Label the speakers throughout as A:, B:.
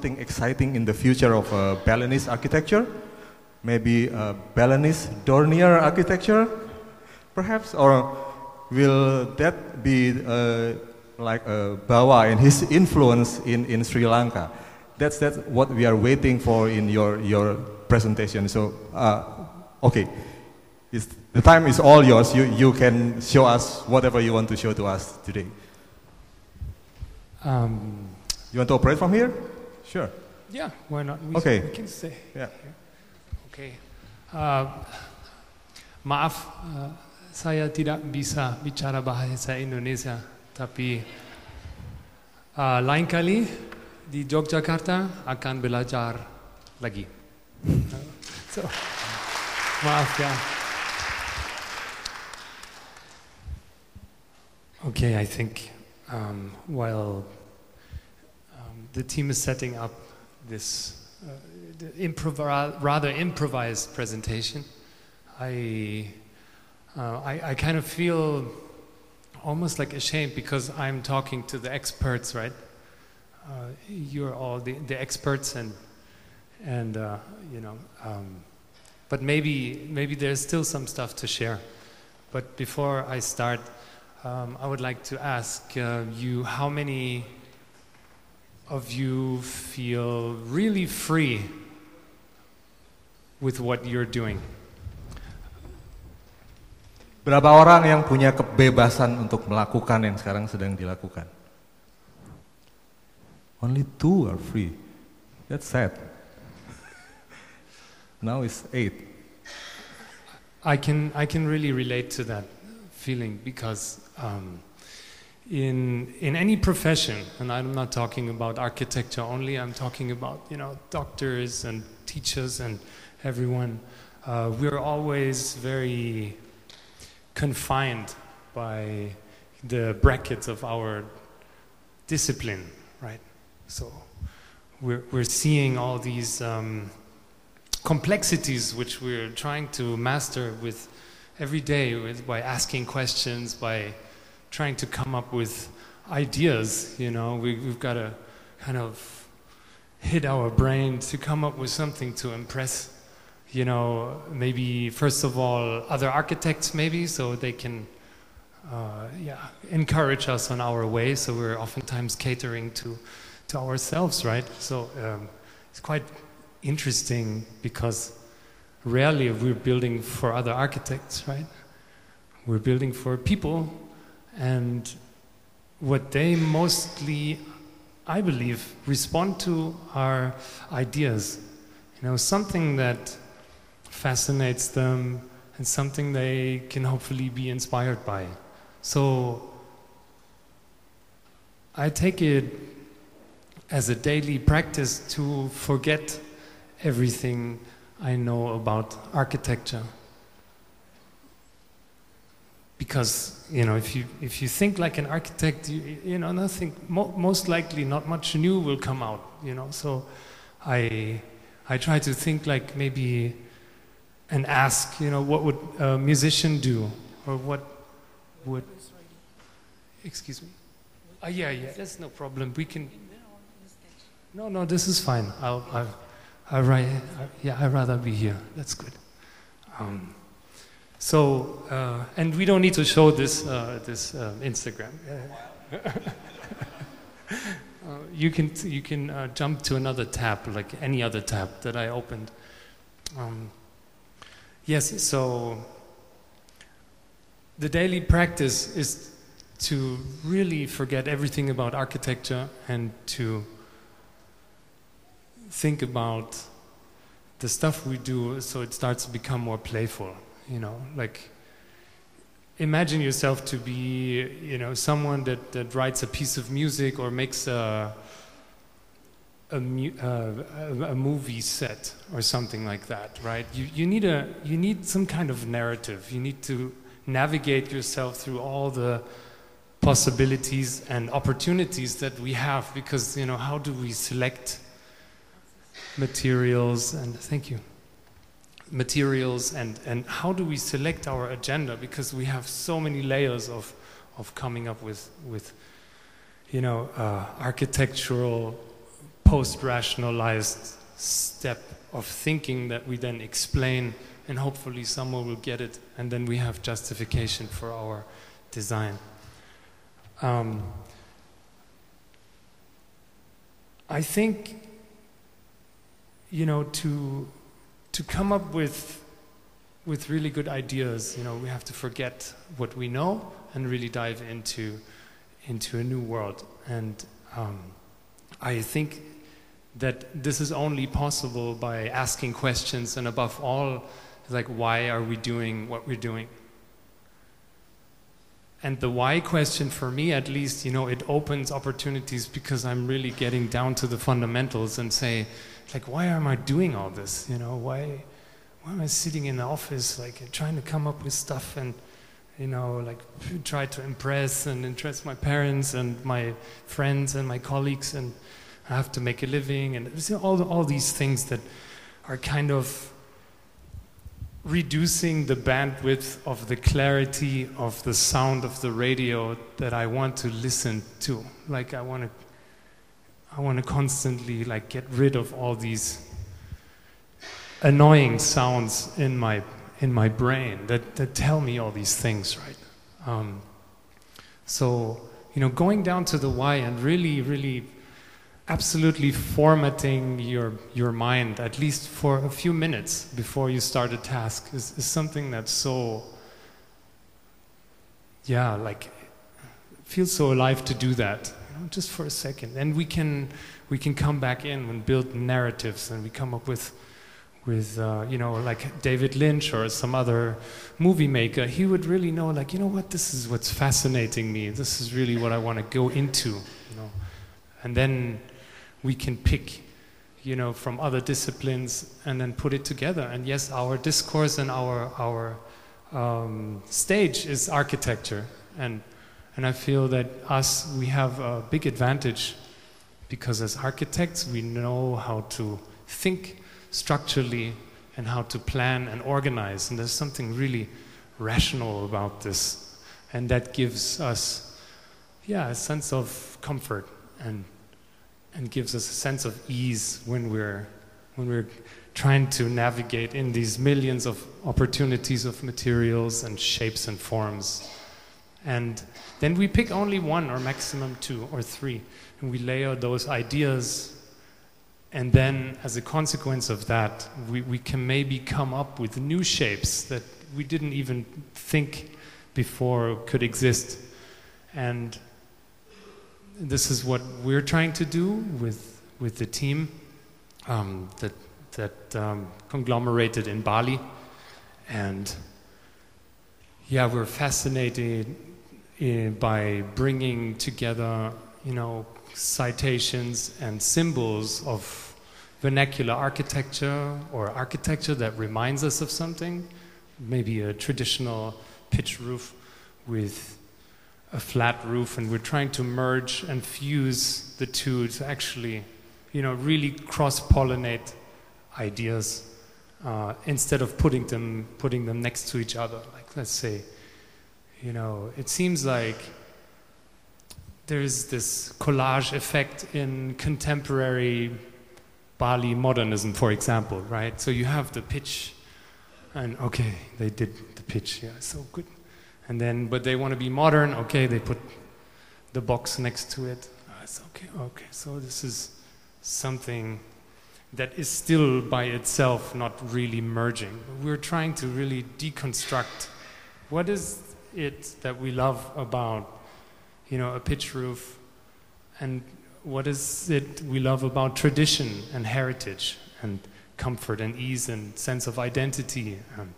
A: something exciting in the future of uh, Balinese architecture? Maybe uh, Balinese Dornier architecture, perhaps? Or will that be uh, like uh, Bawa and his influence in, in Sri Lanka? That's, that's what we are waiting for in your, your presentation. So, uh, okay, it's, the time is all yours. You, you can show us whatever you want to show to us today.
B: Um,
A: You want to operate from here? Sure.
B: yeah, why not? We,
A: Okay.
B: we can stay.
A: Yeah.
B: Oke. Uh, maaf, uh, saya tidak bisa bicara bahasa Indonesia, tapi uh, lain kali di Yogyakarta akan belajar lagi. so, maaf ya. Okay, I think um, while the team is setting up this uh, improv- rather improvised presentation, I, uh, I, I kind of feel almost like ashamed because I'm talking to the experts, right? Uh, you're all the, the experts, and and uh, you know, um, but maybe maybe there's still some stuff to share. But before I start, um, I would like to ask uh, you how many of you feel really free with what you're doing?
A: Berapa orang yang punya kebebasan untuk melakukan yang sekarang sedang dilakukan? Only two are free. That's sad. Now it's eight.
B: I can I can really relate to that feeling because um, in in any profession, and I'm not talking about architecture only. I'm talking about you know doctors and teachers and everyone. Uh, we're always very confined by the brackets of our discipline, right? So we're we're seeing all these. Um, complexities which we're trying to master with every day with, by asking questions by trying to come up with ideas you know? We, we've got to kind of hit our brain to come up with something to impress you know? Maybe first of all other architects maybe so they can uh, yeah encourage us on our way. So we're oftentimes catering to to ourselves right? So um, it's quite interesting because rarely we're building for other architects, right? We're building for people, and what they mostly, I believe, respond to are ideas. You know, something that fascinates them and something they can hopefully be inspired by. So I take it as a daily practice to forget everything I know about architecture. Because you know, if you if you think like an architect, you, you know, nothing. Mo- most likely, not much new will come out. You know, so I I try to think like maybe and ask, you know, what would a musician do, or what would. Excuse me. Uh, yeah, yeah, that's no problem. We can. No, no, this is fine. I'll, I'll, I'll write, uh, yeah, I'd rather be here. That's good. Um, so, uh, and we don't need to show this, uh, this uh, Instagram. Uh, you can, you can uh, jump to another tab, like any other tab that I opened. Um, yes, so the daily practice is to really forget everything about architecture and to think about the stuff we do so it starts to become more playful you know like imagine yourself to be you know someone that, that writes a piece of music or makes a a, mu- uh, a, movie set or something like that right? You, you need a you need some kind of narrative. You need to navigate yourself through all the possibilities and opportunities that we have because you know how do we select materials? And thank you materials and and how do we select our agenda because we have so many layers of of coming up with with you know uh, architectural post-rationalized step of thinking that we then explain and hopefully someone will get it and then we have justification for our design. Um, I think, you know, to, to come up with, with really good ideas, you know, we have to forget what we know and really dive into, into a new world. And um, I think that this is only possible by asking questions and above all, like, why are we doing what we're doing? And the why question, for me at least, you know, it opens opportunities because I'm really getting down to the fundamentals and say, like, why am I doing all this? You know, why, why am I sitting in the office, like, trying to come up with stuff and, you know, like, try to impress and interest my parents and my friends and my colleagues, and I have to make a living, and all, all these things that are kind of reducing the bandwidth of the clarity of the sound of the radio that I want to listen to. Like I want to I want to constantly like get rid of all these annoying sounds in my in my brain that, that tell me all these things, right? Um, so, you know, going down to the why and really, really absolutely formatting your, your mind, at least for a few minutes before you start a task, is, is something that's so, yeah, like, feels so alive to do that, you know, just for a second. And we can, we can come back in and build narratives and we come up with, with uh, you know, like David Lynch or some other movie maker, he would really know, like, you know what, this is what's fascinating me. This is really what I want to go into, you know. And then we can pick you know from other disciplines and then put it together. And yes our discourse and our our um, stage is architecture. And and I feel that us we have a big advantage because as architects we know how to think structurally and how to plan and organize. And there's something really rational about this. And that gives us yeah a sense of comfort and and gives us a sense of ease when we're, when we're trying to navigate in these millions of opportunities of materials and shapes and forms. And then we pick only one or maximum two or three, and we layer those ideas. And then, as a consequence of that, we, we can maybe come up with new shapes that we didn't even think before could exist. And this is what we're trying to do with, with the team um, that, that um, conglomerated in Bali. And yeah, we're fascinated in, eh, by bringing together, you know, citations and symbols of vernacular architecture or architecture that reminds us of something, maybe a traditional pitch roof with a flat roof, and we're trying to merge and fuse the two to actually, you know, really cross-pollinate ideas uh, instead of putting them putting them next to each other. Like, let's say, you know, it seems like there's this collage effect in contemporary Bali modernism, for example, right? So you have the pitch, and okay, they did the pitch, yeah, so good. And then, but they want to be modern. Okay, they put the box next to it. Oh, it's okay. Okay, so this is something that is still by itself not really merging. We're trying to really deconstruct what is it that we love about, you know, a pitch roof, and what is it we love about tradition and heritage and comfort and ease and sense of identity. Um,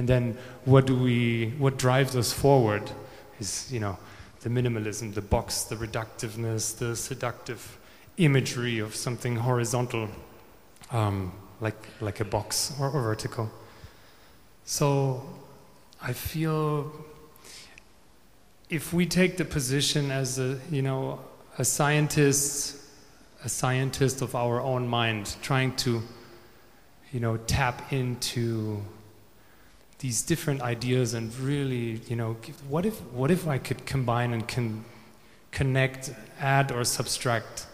B: and then what do we, what drives us forward is, you know, the minimalism, the box, the reductiveness, the seductive imagery of something horizontal, um, like, like a box or, or vertical. So I feel if we take the position as a, you know, a scientist, a scientist of our own mind, trying to, you know, tap into these different ideas and really, you know, what if, what if I could combine and can connect, add or subtract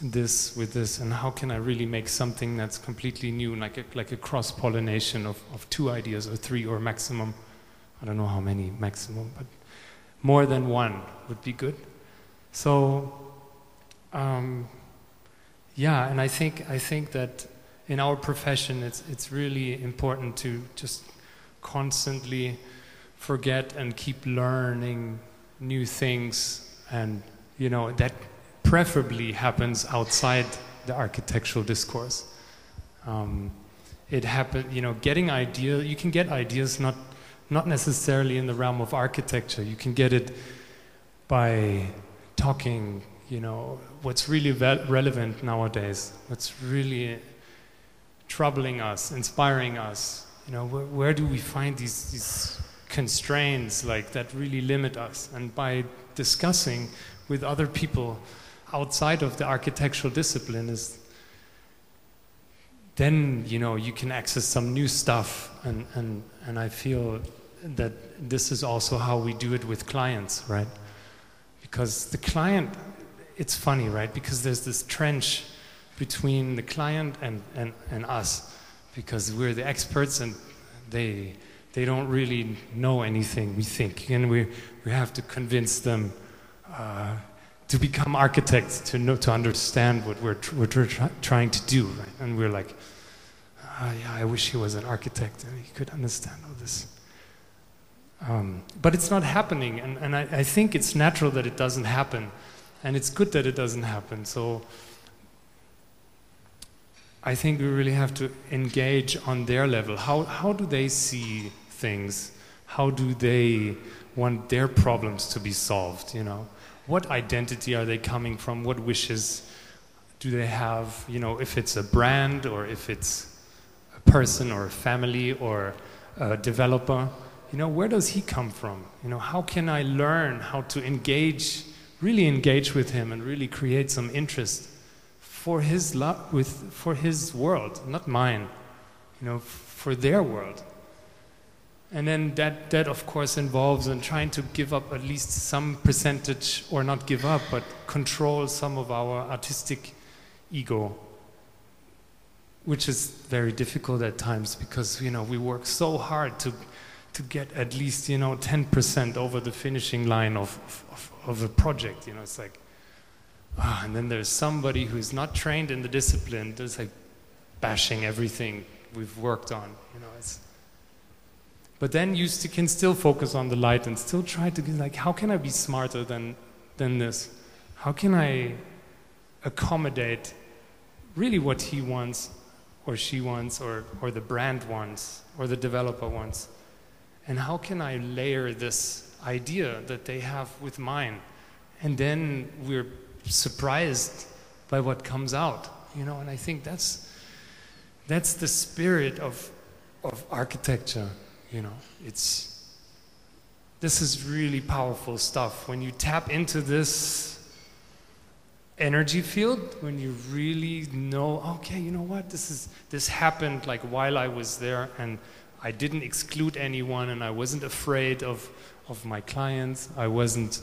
B: this with this, and how can I really make something that's completely new, like a, like a cross pollination of, of two ideas or three or maximum. I don't know how many maximum, but more than one would be good. So, um, yeah, and I think I think that in our profession, it's it's really important to just constantly forget and keep learning new things, and you know that preferably happens outside the architectural discourse. Um, it happen, you know, getting idea. You can get ideas not not necessarily in the realm of architecture. You can get it by talking. You know, what's really relevant nowadays. What's really troubling us, inspiring us. You know, where, where do we find these these constraints like that really limit us? And by discussing with other people outside of the architectural discipline is then you know you can access some new stuff. And, and, and i feel that this is also how we do it with clients right? Because the client it's funny right? Because there's this trench between the client and, and, and us because we're the experts and they they don't really know anything we think and we, we have to convince them uh, to become architects, to know, to understand what we're, tr- what we're tr- trying to do, right? And we're like, oh, yeah, I wish he was an architect and he could understand all this. Um, but it's not happening, and, and I, I think it's natural that it doesn't happen, and it's good that it doesn't happen. So I think we really have to engage on their level. How, how do they see things? How do they want their problems to be solved, you know? what identity are they coming from? What wishes do they have? You know, if it's a brand or if it's a person or a family or a developer, you know, where does he come from? You know, how can I learn how to engage, really engage with him and really create some interest for his lo- with for his world, not mine. You know, for their world. And then that, that, of course, involves in trying to give up at least some percentage, or not give up, but control some of our artistic ego, which is very difficult at times because, you know, we work so hard to, to get at least, you know, 10% over the finishing line of, of, of a project. You know, it's like, ah, and then there's somebody who's not trained in the discipline, that's like bashing everything we've worked on. You know, it's but then you st- can still focus on the light and still try to be like, how can I be smarter than, than this? How can I accommodate really what he wants or she wants or, or the brand wants or the developer wants? And how can I layer this idea that they have with mine? And then we're surprised by what comes out, you know, and I think that's, that's the spirit of, of architecture you know, it's this is really powerful stuff. When you tap into this energy field, when you really know, okay, you know what, this is this happened like while I was there and I didn't exclude anyone and I wasn't afraid of of my clients, I wasn't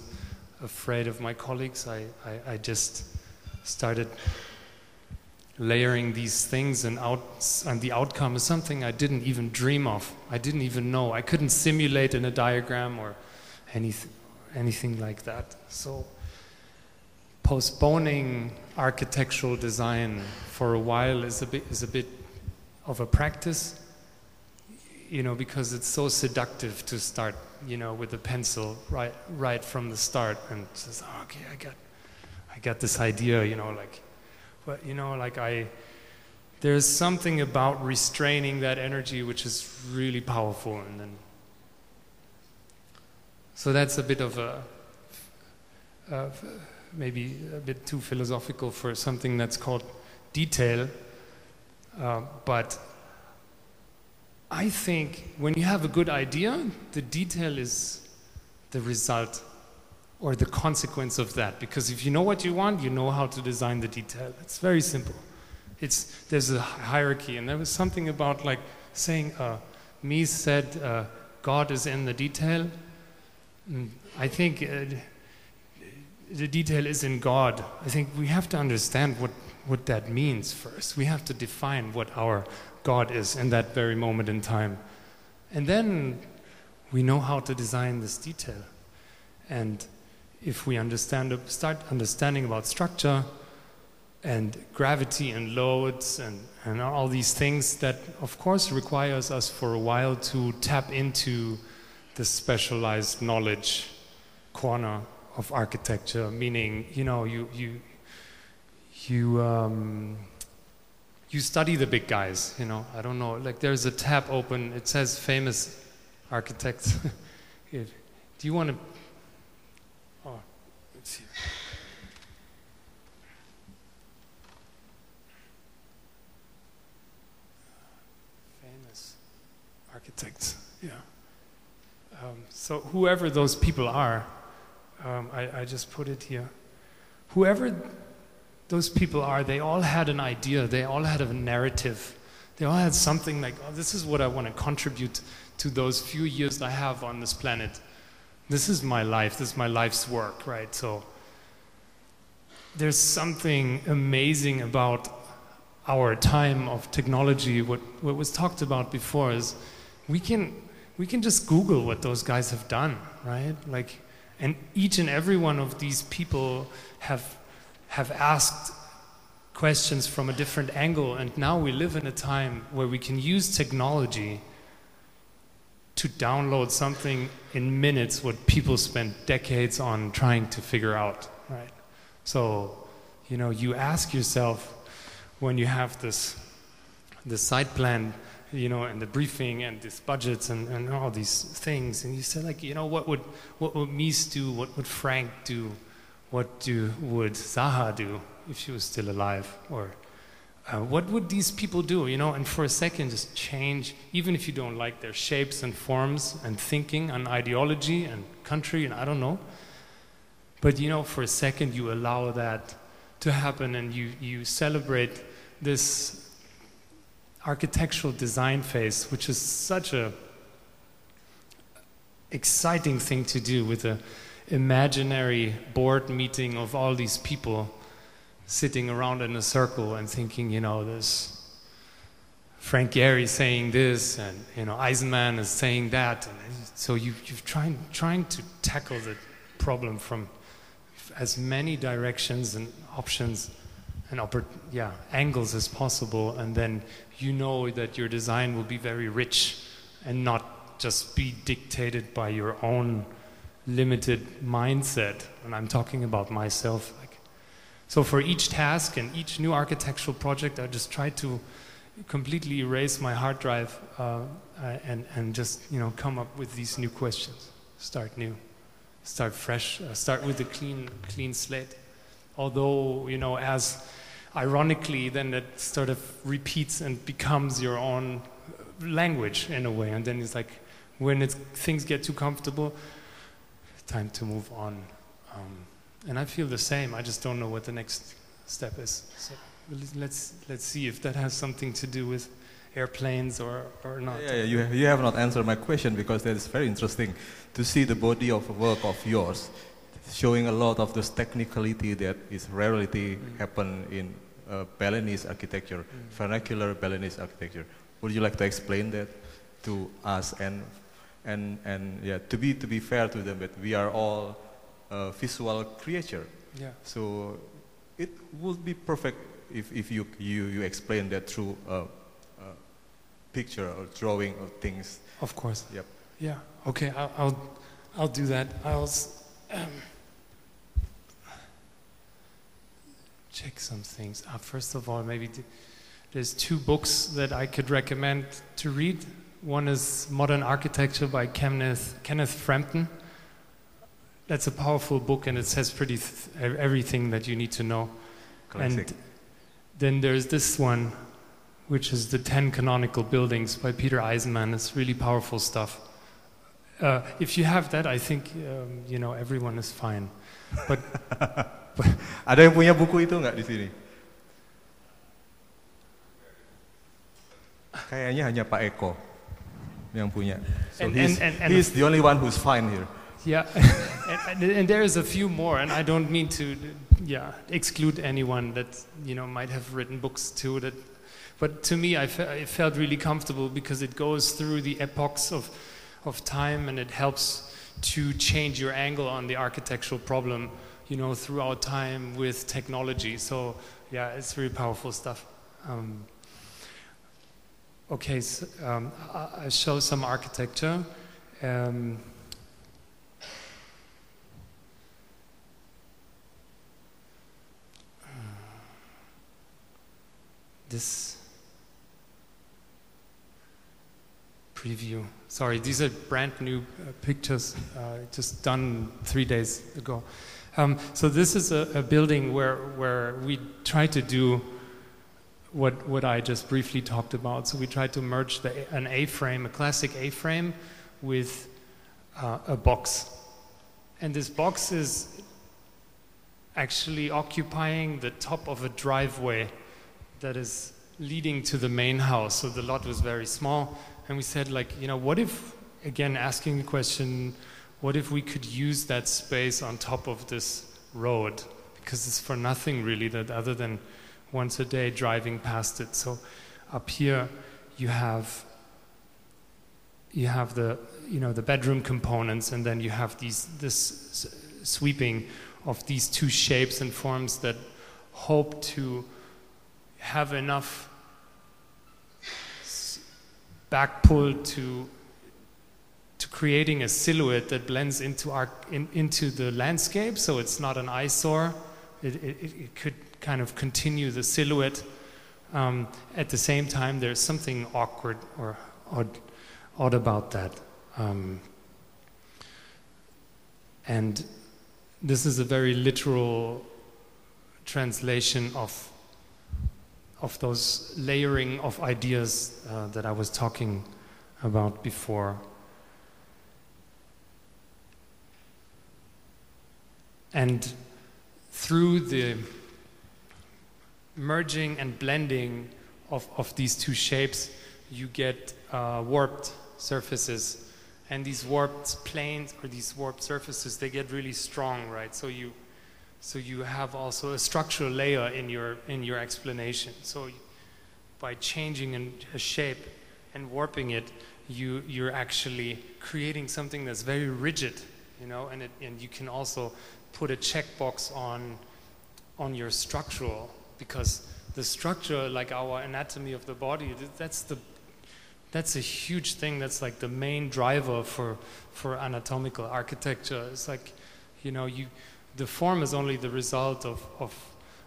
B: afraid of my colleagues. I, I, I just started layering these things and out and the outcome is something I didn't even dream of. I didn't even know. I couldn't simulate in a diagram or anything anything like that. So postponing architectural design for a while is a bit is a bit of a practice you know because it's so seductive to start you know with a pencil right right from the start and says oh, okay I got I got this idea you know like but you know, like I, there's something about restraining that energy which is really powerful, and then. So that's a bit of a, maybe a bit too philosophical for something that's called detail, uh, but I think when you have a good idea, the detail is the result or the consequence of that. Because if you know what you want, you know how to design the detail. It's very simple. It's, there's a hierarchy, and there was something about like saying, uh, said, uh, God is in the detail. And I think uh, the detail is in God. I think we have to understand what, what that means first. We have to define what our God is in that very moment in time. And then we know how to design this detail. And if we understand, start understanding about structure and gravity and loads and, and all these things that of course requires us for a while to tap into the specialized knowledge corner of architecture, meaning, you know, you, you, you, um, you study the big guys, you know, I don't know, like there's a tab open, it says famous architects. Do you want to, oh, let's see. Famous architects, yeah. Um, so whoever those people are, um, I, I just put it here. Whoever those people are, they all had an idea, they all had a narrative. They all had something like, oh, this is what I want to contribute to those few years I have on this planet. This is my life, this is my life's work, right? So there's something amazing about our time of technology. What, what was talked about before is we can, we can just Google what those guys have done, right? Like, and each and every one of these people have, have asked questions from a different angle. And now we live in a time where we can use technology to download something in minutes what people spent decades on trying to figure out, right? So, you know, you ask yourself when you have this, this site plan you know, and the briefing and these budgets and, and all these things. And you said, like, you know, what would, what would Mies do? What would Frank do? What do, would Zaha do if she was still alive? Or uh, what would these people do, you know? And for a second, just change, even if you don't like their shapes and forms and thinking and ideology and country and I don't know. But, you know, for a second, you allow that to happen and you, you celebrate this architectural design phase, which is such a exciting thing to do with a imaginary board meeting of all these people sitting around in a circle and thinking, you know, this Frank Gehry saying this, and you know, Eisenman is saying that, and so you, you're trying trying to tackle the problem from as many directions and options and yeah, angles as possible, and then you know that your design will be very rich and not just be dictated by your own limited mindset. And I'm talking about myself. Like, so for each task and each new architectural project, I just try to completely erase my hard drive uh, and, and just you know come up with these new questions. Start new, start fresh, uh, start with a clean clean slate. Although you know as ironically, then it sort of repeats and becomes your own language in a way. And then it's like, when things get too comfortable, time to move on. Um, and I feel the same. I just don't know what the next step is. So let's let's see if that has something to do with airplanes or, or not.
A: Yeah, yeah you, have, you have not answered my question because that is very interesting to see the body of work of yours showing a lot of this technicality that is rarely mm. happen in uh, Balinese architecture, mm. vernacular Balinese architecture. Would you like to explain that to us and and and yeah to be to be fair to them that we are all visual creature.
B: Yeah.
A: So it would be perfect if, if you, you you explain that through a, a picture or drawing of things.
B: Of course.
A: Yep.
B: Yeah. Okay. I'll I'll, I'll do that. I'll. Um, check some things. Uh, first of all, maybe there's two books that I could recommend to read. One is Modern Architecture by Kenneth, Kenneth Frampton. That's a powerful book and it says pretty th- everything that you need to know.
A: Classic.
B: And then there's this one, which is The Ten Canonical Buildings by Peter Eisenman. It's really powerful stuff. Uh, if you have that, I think um, you know everyone is fine. But
A: Ada yang punya buku itu nggak di sini? Kayaknya hanya Pak Eko yang punya. So and, he's, and, and, he's the only one who's fine here.
B: Yeah, and, and, there is a few more, and I don't mean to, yeah, exclude anyone that you know might have written books too. That, but to me, I, fe- I felt really comfortable because it goes through the epochs of, of time, and it helps to change your angle on the architectural problem, you know, throughout time with technology. So yeah, it's really powerful stuff. Um, okay, so, um, I, show some architecture. Um, this preview. Sorry, these are brand new uh, pictures, uh, just done three days ago. Um, so this is a, a, building where where we try to do what what I just briefly talked about. So we tried to merge the, an A-frame, a classic A-frame, with uh, a box, and this box is actually occupying the top of a driveway that is leading to the main house. So the lot was very small. And we said, like, you know, what if, again, asking the question, what if we could use that space on top of this road? Because it's for nothing really, that other than once a day driving past it. So up here, you have you have the you know the bedroom components, and then you have these this sweeping of these two shapes and forms that hope to have enough back pull to to creating a silhouette that blends into our in, into the landscape so it's not an eyesore it, it, it could kind of continue the silhouette um, at the same time there's something awkward or odd, odd about that um, and this is a very literal translation of of those layering of ideas uh, that I was talking about before. And through the merging and blending of, of these two shapes, you get uh, warped surfaces. And these warped planes or these warped surfaces, they get really strong, right? So you so you have also a structural layer in your in your explanation. So by changing a shape and warping it, you you're actually creating something that's very rigid, you know, and it, and you can also put a checkbox on on your structural because the structure, like our anatomy of the body, that's the that's a huge thing. That's like the main driver for for anatomical architecture. It's like, you know, you the form is only the result of, of,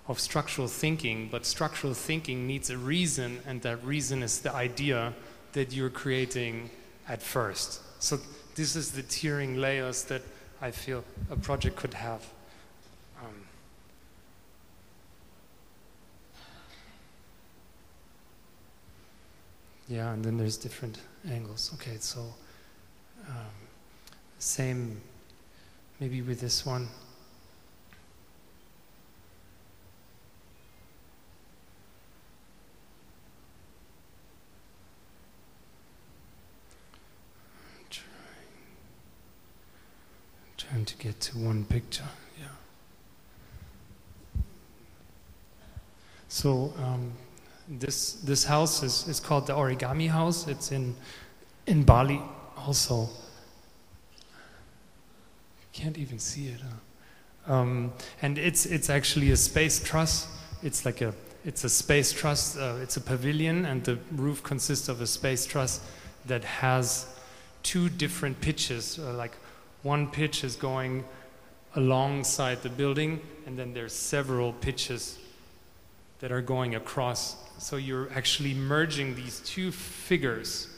B: of structural thinking, but structural thinking needs a reason, and that reason is the idea that you're creating at first. So this is the tiering layers that I feel a project could have. Um, yeah, and then there's different angles. Okay, so um, same maybe with this one. Trying to get to one picture. Yeah. So um, this this house is, is called the Origami House. It's in in Bali also. You can't even see it. Huh? Um, and it's it's actually a space truss. It's like a it's a space truss. Uh, it's a pavilion, and the roof consists of a space truss that has two different pitches, uh, like one pitch is going alongside the building, and then there's several pitches that are going across. So you're actually merging these two figures,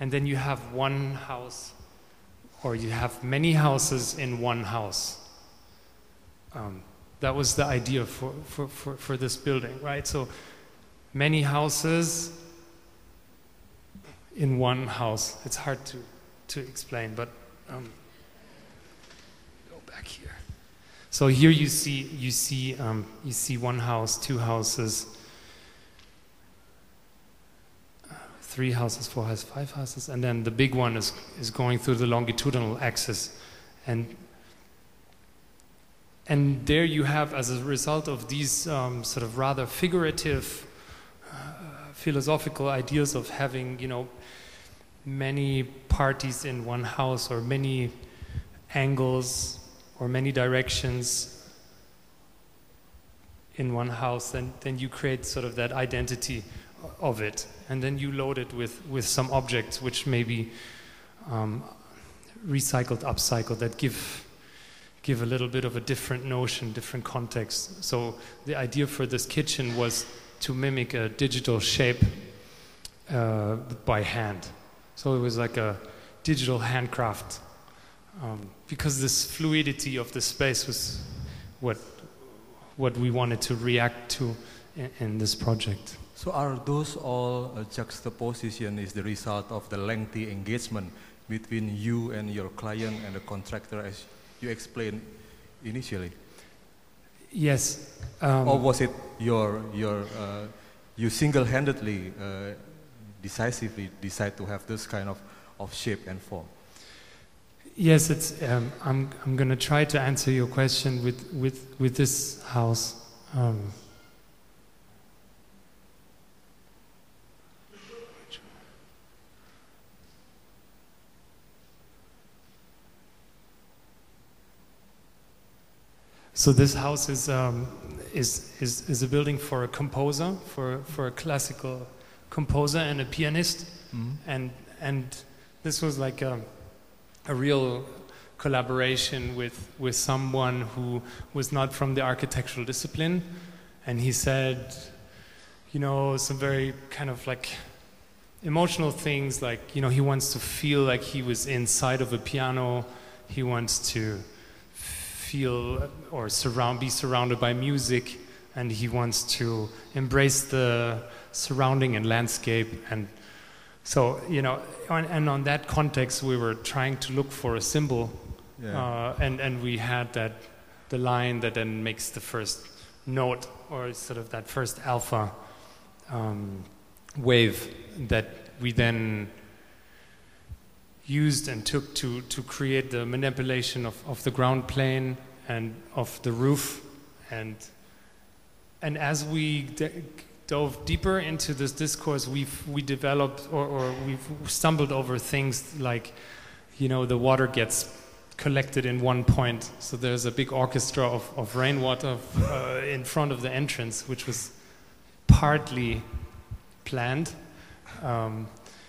B: and then you have one house, or you have many houses in one house. Um, that was the idea for, for, for, for this building, right? So many houses in one house. It's hard to, to explain, but. Um, back here. So here you see you see um, you see one house, two houses, three houses, four houses, five houses, and then the big one is is going through the longitudinal axis, and and there you have, as a result of these um, sort of rather figurative, uh, philosophical ideas of having, you know, many parties in one house or many angles or many directions in one house, then, then you create sort of that identity of it. And then you load it with, with some objects which may be um, recycled, upcycled, that give give a little bit of a different notion, different context. So the idea for this kitchen was to mimic a digital shape uh, by hand. So it was like a digital handcraft. Um, because this fluidity of the space was what, what we wanted to react to in, in this project.
A: So are those all uh, juxtaposition is the result of the lengthy engagement between you and your client and the contractor as you explained initially?
B: Yes. Um,
A: or was it your, your, uh, you single-handedly, uh, decisively decide to have this kind of, of shape and form?
B: Yes, it's, um, I'm, I'm going to try to answer your question with, with, with this house. Um, So this house is, um, is, is, is a building for a composer, for, for a classical composer and a pianist.
A: Mm-hmm.
B: And, and this was like a, a real collaboration with, with someone who was not from the architectural discipline. And he said, you know, some very kind of like emotional things like, you know, he wants to feel like he was inside of a piano. He wants to feel or surround, be surrounded by music, and he wants to embrace the surrounding and landscape. And so, you know, on, and on that context, we were trying to look for a symbol,
A: Yeah.
B: uh, and and we had that the line that then makes the first note, or sort of that first alpha um, wave that we then used and took to, to create the manipulation of, of the ground plane and of the roof. And, and as we de- dove deeper into this discourse, we've, we developed or, or we've stumbled over things like, you know, the water gets collected in one point. So there's a big orchestra of, of rainwater uh, in front of the entrance, which was partly planned. Um,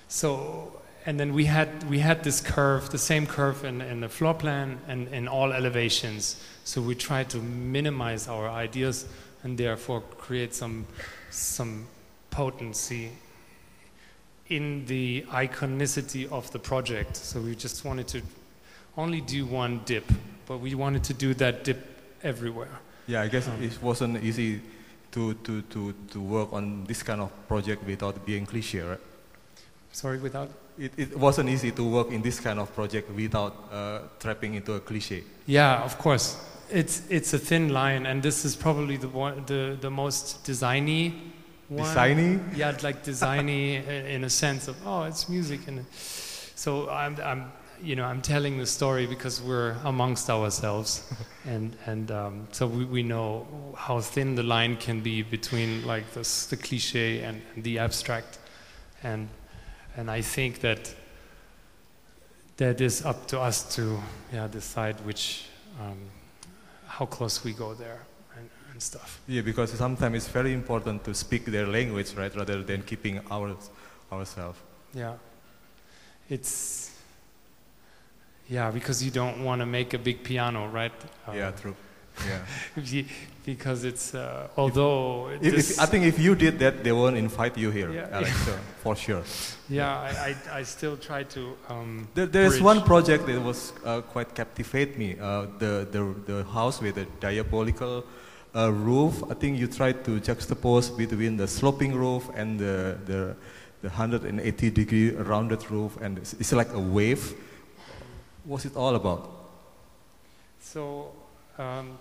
B: so and then we had we had this curve, the same curve in, in the floor plan and in all elevations. So we tried to minimize our ideas and therefore create some some potency in the iconicity of the project. So we just wanted to only do one dip, but we wanted to do that dip everywhere.
A: Yeah, I guess
B: Um,
A: it wasn't easy to, to, to, to work on this kind of project without being cliche, right?
B: Sorry, without
A: It, it wasn't easy to work in this kind of project without uh, trapping into a cliche.
B: Yeah, of course. It's it's a thin line, and this is probably the one, the the most designy one.
A: Designy?
B: Yeah, like designy in a sense of oh, it's music, and so I'm I'm you know I'm telling the story because we're amongst ourselves, and and um, so we we know how thin the line can be between like this the cliche and, and the abstract, and and I think that that is up to us to yeah decide which um, how close we go there and, and stuff.
A: Yeah, because sometimes it's very important to speak their language, right, rather than keeping ours ourselves.
B: Yeah, it's yeah because you don't want to make a big piano, right?
A: Yeah, true. Yeah.
B: because it's uh, although
A: If,
B: this-
A: if, I think if you did that, they won't invite you here,
B: Yeah.
A: Alex, so, for sure.
B: yeah I, I, I still try to um,
A: There, there's
B: bridge.
A: one project that was uh, quite captivate me. Uh, the, the the house with the diabolical uh, roof. I think you tried to juxtapose between the sloping roof and the the, the 180 degree rounded roof, and it's, it's like a wave. What's it all about?
B: So um,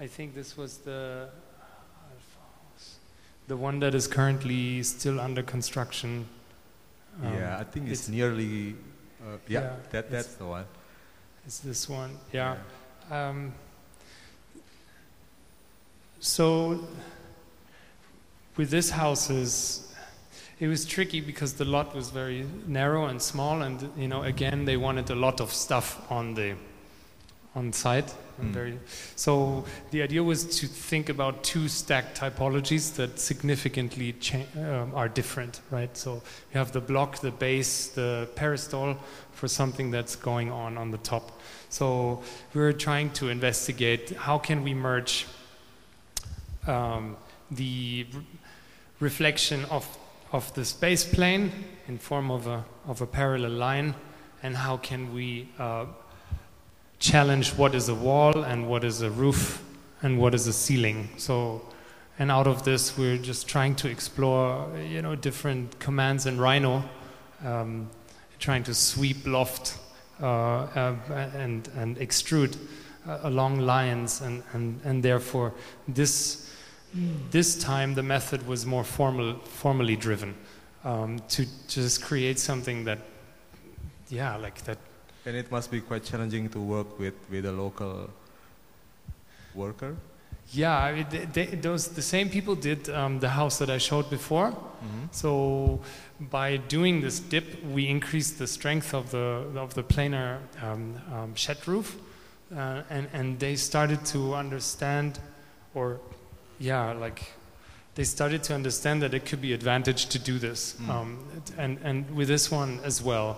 B: I think this was the the one that is currently still under construction. Um,
A: yeah, I think it's,
B: it's-
A: nearly. Uh, yeah,
B: yeah,
A: that that's the one.
B: It's this one? Yeah. Um, so with this houses, it was tricky because the lot was very narrow and small, and you know, again, they wanted a lot of stuff on the on site.
A: Mm.
B: Very, so the idea was to think about two stack typologies that significantly um, are different, right? So you have the block, the base, the peristyle for something that's going on on the top. So we're trying to investigate how can we merge um, the reflection of of the space plane in form of a of a parallel line, and how can we uh, challenge what is a wall and what is a roof and what is a ceiling. So, and out of this, we're just trying to explore, you know, different commands in Rhino, um, trying to sweep loft uh, uh, and and extrude uh, along lines, and and and therefore this this time the method was more formal, formally driven um, to just create something that, yeah, like that
A: And it must be quite challenging to work with, with a local worker.
B: Yeah, I mean, they, they, those the same people did um, the house that I showed before.
A: Mhm.
B: So by doing this dip, we increased the strength of the of the planar um, um, shed roof, uh, and and they started to understand, or yeah, like they started to understand that it could be advantage to do this,
A: Mm.
B: um, and and with this one as well.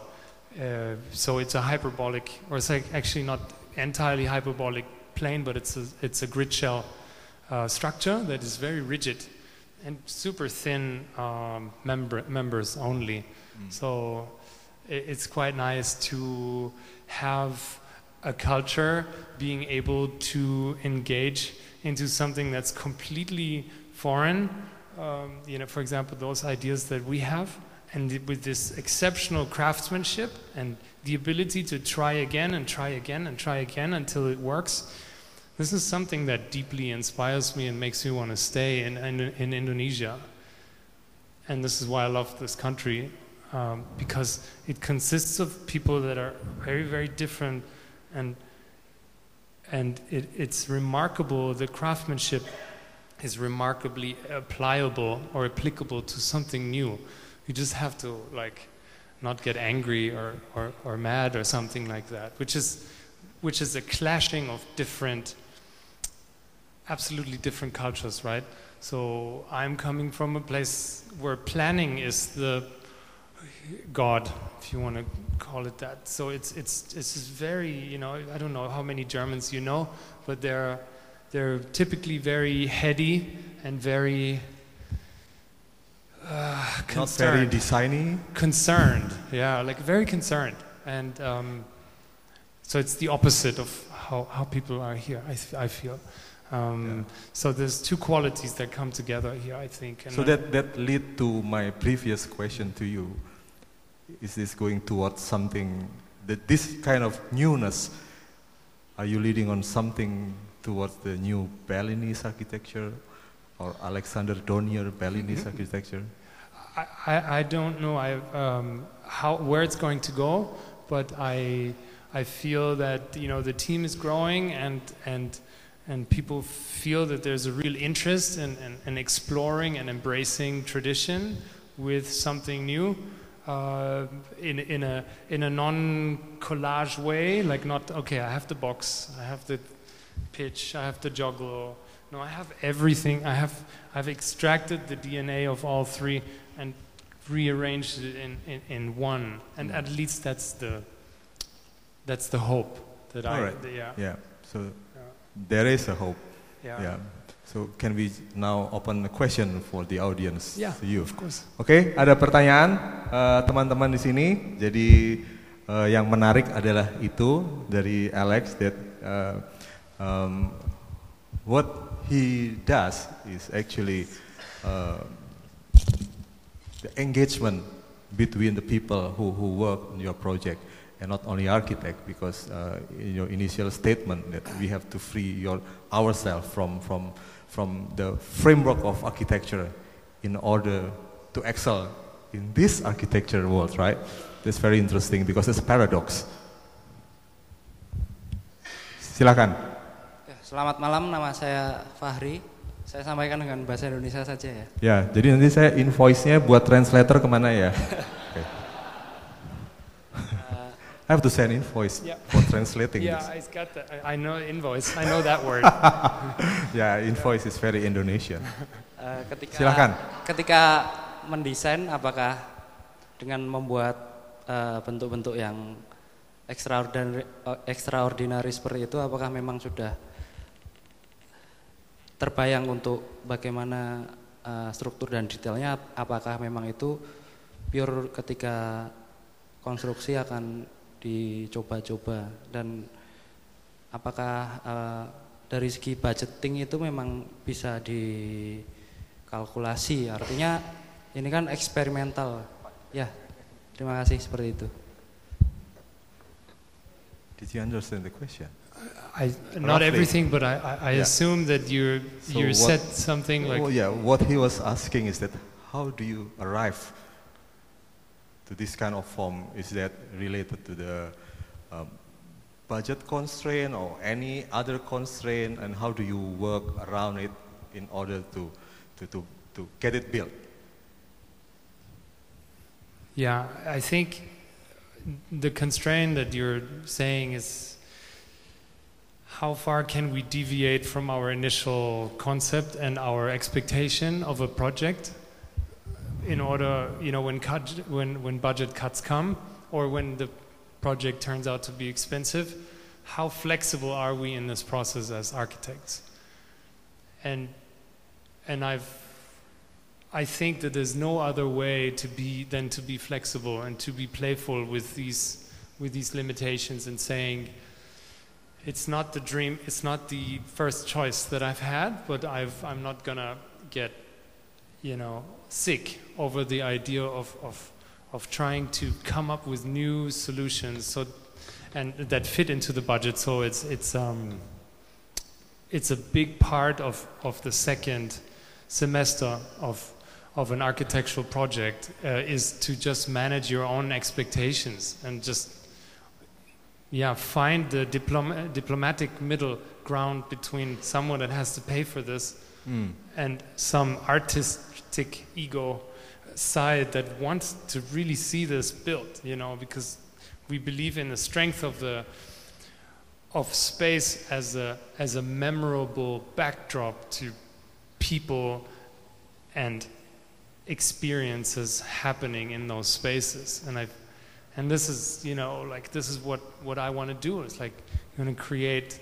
B: Uh, so it's a hyperbolic, or it's like actually not entirely hyperbolic plane, but it's a it's a grid shell uh, structure that is very rigid and super thin um, member, members only.
A: Mm.
B: So i it's quite nice to have a culture being able to engage into something that's completely foreign. Um, you know, for example, those ideas that we have, and with this exceptional craftsmanship and the ability to try again and try again and try again until it works. This is something that deeply inspires me and makes me want to stay in, in, in Indonesia. And this is why I love this country, um, because it consists of people that are very, very different, and and it, it's remarkable. The craftsmanship is remarkably applicable or applicable to something new. You just have to like not get angry or, or, or mad or something like that, which is which is a clashing of different absolutely different cultures, right? So I'm coming from a place where planning is the god, if you want to call it that. So it's it's it's very, you know, I don't know how many Germans you know, but they're they're typically very heady and very uh,
A: Not very
B: concerned.
A: designy.
B: concerned, yeah, like very concerned, and um, so it's the opposite of how, how people are here. I, th- I feel. Um, So there's two qualities that come together here, I think. and
A: So that, that lead to my previous question to you. Is this going towards something, that this kind of newness, are you leading on something towards the new Balinese architecture or Alexis Dornier Balinese architecture?
B: I, I, I don't know I, um, how, where it's going to go, but I, I feel that you know the team is growing and, and, and people feel that there's a real interest in, in, in exploring and embracing tradition with something new uh, in, in a, in a non-collage way, like not, okay, I have the box, I have the pitch, I have the joglo. No, I have everything. I have I've extracted the DNA of all three and rearranged it in, in, in one. And at least that's the that's the hope that I
A: Alright.
B: the- yeah.
A: Yeah, so there is a hope.
B: Yeah.
A: Yeah. So can we now open a question for the audience
B: Yeah,
A: to you?
B: of course.
A: Oke, ada pertanyaan eh, teman-teman di sini. Jadi eh, yang menarik adalah itu dari Alex that eh, um, what he does is actually uh, the engagement between the people who, who work on your project and not only architect because uh, in your initial statement that we have to free your ourselves from, from, from the framework of architecture in order to excel in this architecture world, right? That's very interesting because it's a paradox. Silakan.
C: Selamat malam, nama saya Fahri. Saya sampaikan dengan bahasa Indonesia saja ya.
A: Ya, jadi nanti saya invoice-nya buat translator ke mana ya? Okay. I have to send invoice
B: Yeah.
A: for translating
B: Yeah,
A: this.
B: I got that. I, I know invoice. I know that word.
A: Yeah, invoice is very Indonesian.
C: Eh, ketika
A: Silakan.
C: ketika mendesain apakah dengan membuat eh, bentuk-bentuk yang extraordinary, eh, extraordinary seperti itu apakah memang sudah terbayang untuk bagaimana eh, struktur dan detailnya apakah memang itu pure ketika konstruksi akan dicoba-coba dan apakah eh, dari segi budgeting itu memang bisa dikalkulasi? Artinya ini kan eksperimental. Ya terima kasih seperti itu.
A: Did you understand the question?
B: I, not
A: Roughly.
B: everything, but I, I, I
A: Yeah.
B: assume that you
A: So
B: you said something like
A: oh yeah, what he was asking is that how do you arrive to this kind of form? Is that related to the um, budget constraint or any other constraint, and how do you work around it in order to to to, to get it built?
B: Yeah, I think the constraint that you're saying is how far can we deviate from our initial concept and our expectation of a project in order, you know, when, cut, when, when budget cuts come or when the project turns out to be expensive, how flexible are we in this process as architects? And, and I've I think that there's no other way to be than to be flexible and to be playful with these with these limitations and saying it's not the dream it's not the first choice that I've had but I've I'm not gonna get you know sick over the idea of of of trying to come up with new solutions. So and that fit into the budget. So it's it's um it's a big part of of the second semester of of an architectural project uh, is to just manage your own expectations and just yeah find the diplom- diplomatic middle ground between someone that has to pay for this
A: Hmm.
B: and some artistic ego side that wants to really see this built you know because we believe in the strength of the of space as a as a memorable backdrop to people and experiences happening in those spaces and i and this is you know like this is what what i want to do it's like i'm going to create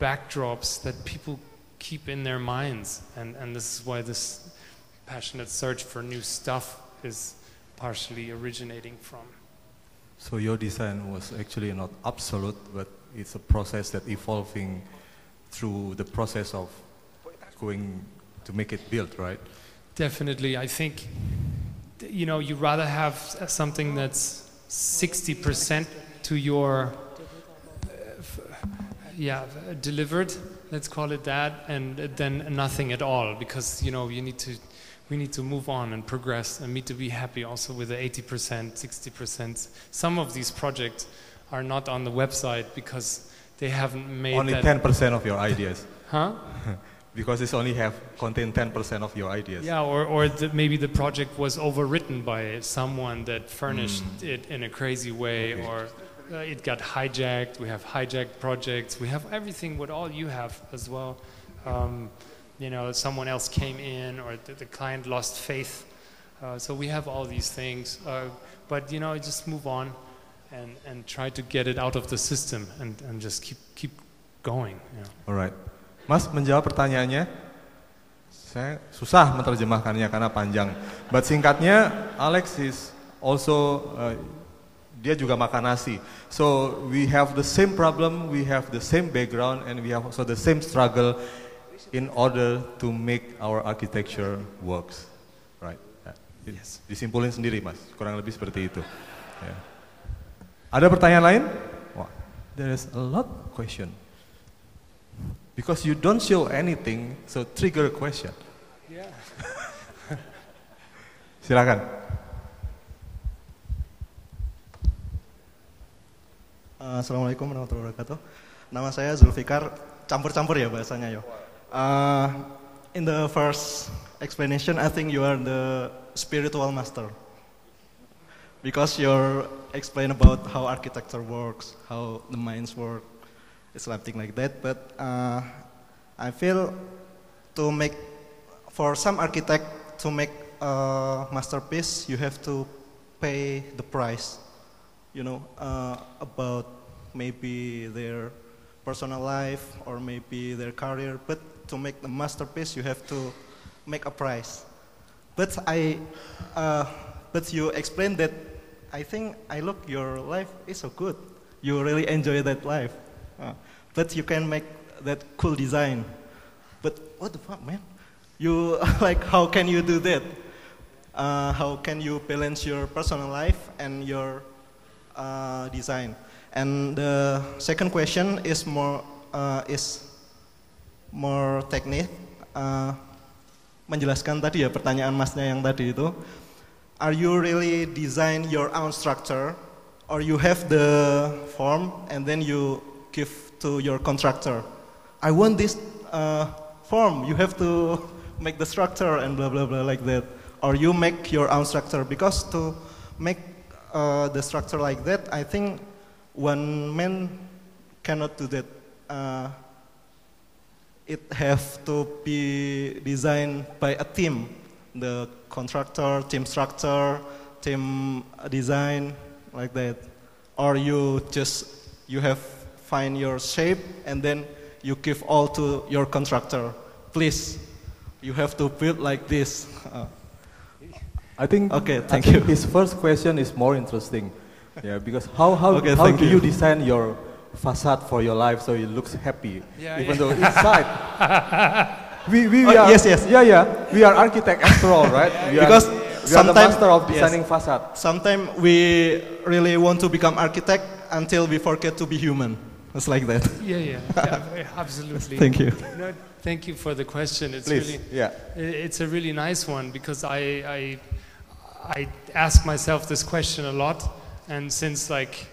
B: backdrops that people keep in their minds. And and this is why this passionate search for new stuff is partially originating from.
A: So your design was actually not absolute, but it's a process that evolving through the process of going to make it built, right?
B: Definitely, I think you know you rather have something that's sixty percent to your uh, f- yeah delivered. Let's call it that, and then nothing at all because you know you need to we need to move on and progress and need to be happy also with the eighty percent, sixty percent. Some of these projects are not on the website because they haven't made
A: only
B: that.
A: ten percent of your ideas,
B: Huh?
A: because it's only have contain ten percent of your ideas.
B: Yeah, or, or the, maybe the project was overwritten by someone that furnished
A: Mm.
B: it in a crazy way,
A: Okay.
B: or uh, it got hijacked. We have hijacked projects. We have everything what all you have as well. Um, you know, someone else came in, or the, the client lost faith. Uh, so we have all these things, uh, but you know, just move on and, and try to get it out of the system and, and just keep keep going. You know.
A: Alright, Mas menjawab pertanyaannya. Saya susah menerjemahkannya karena panjang. But singkatnya, Alex is also uh, dia juga makan nasi. So we have the same problem, we have the same background, and we have also the same struggle in order to make our architecture works. Right? Ya,
B: Yes.
A: Disimpulin sendiri, Mas. Kurang lebih seperti itu. Ya. Ada pertanyaan lain? Wah, there is a lot question. Because you don't show anything, so trigger a question.
B: Yeah.
A: Silakan.
D: Uh, Assalamualaikum warahmatullahi wabarakatuh. Nama saya Zulfikar, campur-campur ya bahasanya yo. Uh, in the first explanation, I think you are the spiritual master. Because you're explain about how architecture works, how the minds work, something like that. But uh, I feel to make, for some architect to make a masterpiece, you have to pay the price. You know, uh, about maybe their personal life or maybe their career. But to make the masterpiece, you have to make a price. But I, uh, but you explained that. I think I look your life is so good. You really enjoy that life. Uh, but you can make that cool design. But what the fuck, man? You like how can you do that? Uh, how can you balance your personal life and your uh, design? And the second question is more uh, is more teknik. Uh, menjelaskan tadi ya pertanyaan masnya yang tadi itu. Are you really design your own structure, or you have the form and then you give to your contractor? I want this uh, form. You have to make the structure and blah blah blah like that, or you make your own structure because to make uh, the structure like that, I think one man cannot do that. Uh, it have to be designed by a team, the contractor, team structure, team design, like that. Or you just you have find your shape and then you give all to your contractor. Please, you have to build like this. Uh,
A: I think.
D: Okay,
A: I
D: thank
A: think
D: you.
A: His first question is more interesting. Yeah, because how how,
D: Okay,
A: how do you.
D: you.
A: design your facade for your life so it looks happy,
B: Yeah,
A: even
B: yeah.
A: though inside. we we, we
D: Oh,
A: are
D: yes, yes.
A: yeah yeah we are architect after all right we
D: Because
A: are, we are the master of
D: yes.
A: designing facade.
D: Sometimes we really want to become architect until we forget to be human. It's like that.
B: Yeah, yeah, yeah, absolutely.
D: Thank you.
B: No, thank you for the question. It's
A: Please,
B: really,
A: yeah.
B: it's a really nice one because I, I, I ask myself this question a lot, and since like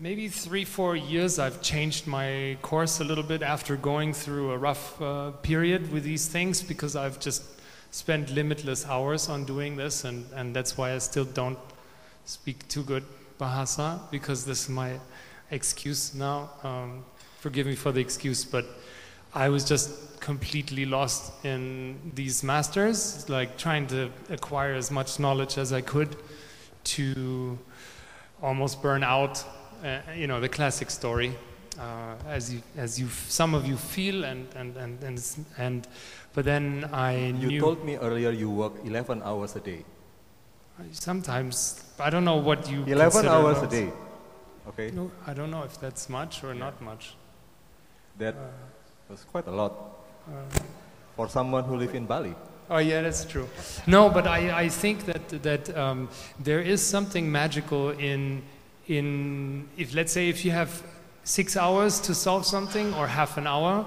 B: maybe three, four years, I've changed my course a little bit after going through a rough uh, period with these things because I've just spent limitless hours on doing this, and, and that's why I still don't speak too good Bahasa because this is my excuse now. Um, forgive me for the excuse, but I was just completely lost in these masters, like trying to acquire as much knowledge as I could to almost burn out. Uh, you know the classic story, uh, as you as you some of you feel and and and and, and but then I
A: You
B: knew
A: told me earlier you work 11 hours a day.
B: sometimes I don't know what you
A: 11 hours a day. Okay,
B: No, I don't know if that's much or not much.
A: that
B: Uh,
A: was quite a lot
B: uh,
A: for someone who live in Bali.
B: Oh yeah, that's true. No, but I, I think that that um, there is something magical in in if let's say if you have six hours to solve something or half an hour,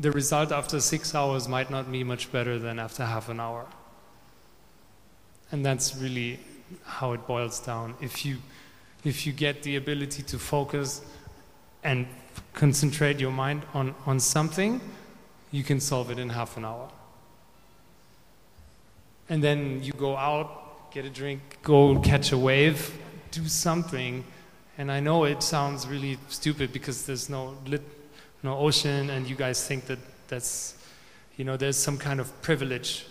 B: the result after six hours might not be much better than after half an hour. And that's really how it boils down. If you if you get the ability to focus and concentrate your mind on, on something, you can solve it in half an hour. And then you go out, get a drink, go catch a wave, do something. And I know it sounds really stupid because there's no lit, no ocean, and you guys think that that's, you know, there's some kind of privilege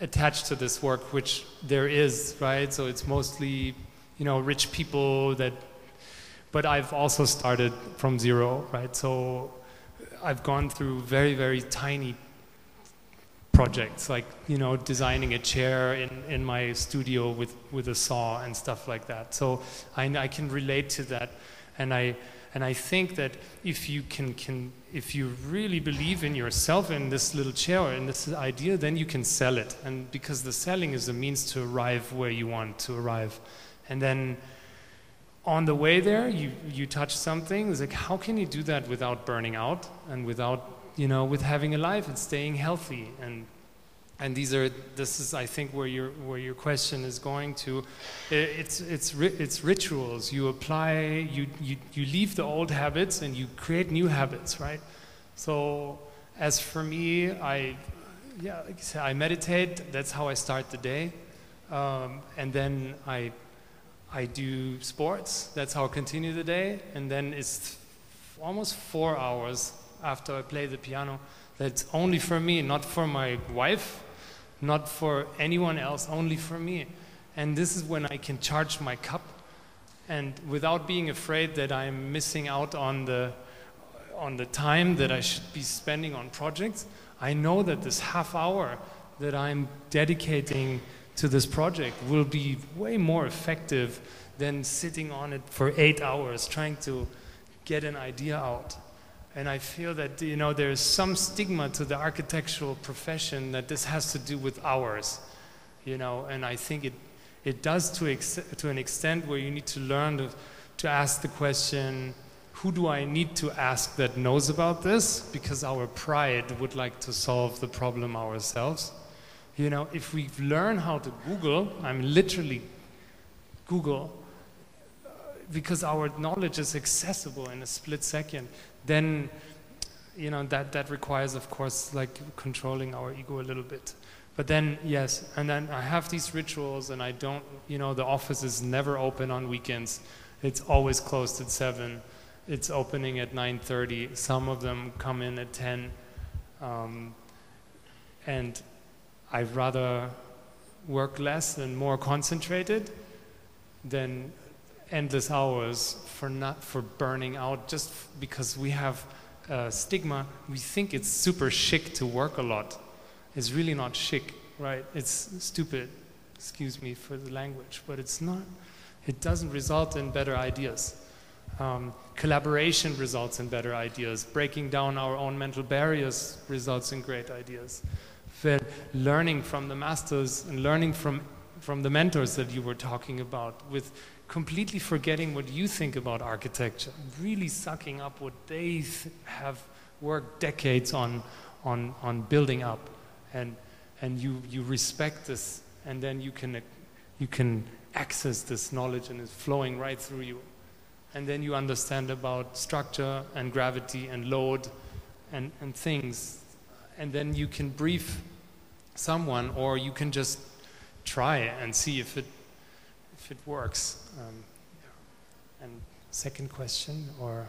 B: attached to this work, which there is, right? So it's mostly, you know, rich people that. But I've also started from zero, right? So I've gone through very, very tiny projects, like you know, designing a chair in, in my studio with, with a saw and stuff like that. So I, I can relate to that, and I and I think that if you can, can if you really believe in yourself in this little chair or in this idea, then you can sell it, and because the selling is a means to arrive where you want to arrive, and then on the way there you you touch something it's like how can you do that without burning out and without you know with having a life and staying healthy? And and these are this is I think where your where your question is going to. It's it's it's rituals. You apply you you you leave the old habits and you create new habits, right? So as for me, I yeah like I said, I meditate. That's how I start the day, um, and then I I do sports. That's how I continue the day, and then it's almost four hours after I play the piano. That's only for me, not for my wife, not for anyone else, only for me. And this is when I can charge my cup and without being afraid that I'm missing out on the on the time that I should be spending on projects, I know that this half hour that I'm dedicating to this project will be way more effective than sitting on it for eight hours trying to get an idea out. And I feel that you know there is some stigma to the architectural profession that this has to do with hours, you know. And I think it it does to ex- to an extent where you need to learn to to ask the question, who do I need to ask that knows about this? Because our pride would like to solve the problem ourselves. You know, if we learn how to Google, I'm literally Google because our knowledge is accessible in a split second, then you know that that requires, of course, like controlling our ego a little bit. But then yes, and then I have these rituals, and I don't, you know, the office is never open on weekends. It's always closed at seven. It's opening at nine thirty. Some of them come in at ten, um, and I'd rather work less and more concentrated than endless hours for not for burning out just because we have uh, stigma. We think it's super chic to work a lot. It's really not chic right? It's stupid. Excuse me for the language but it's not it doesn't result in better ideas. Um, collaboration results in better ideas. Breaking down our own mental barriers results in great ideas. Then learning from the masters and learning from from the mentors that you were talking about with completely forgetting what you think about architecture, really sucking up what they th- have worked decades on, on, on building up. And, and you, you respect this, and then you can, you can access this knowledge and it's flowing right through you. And then you understand about structure and gravity and load and, and things. And then you can brief someone, or you can just try and see if it, if it works. Um. And second question, or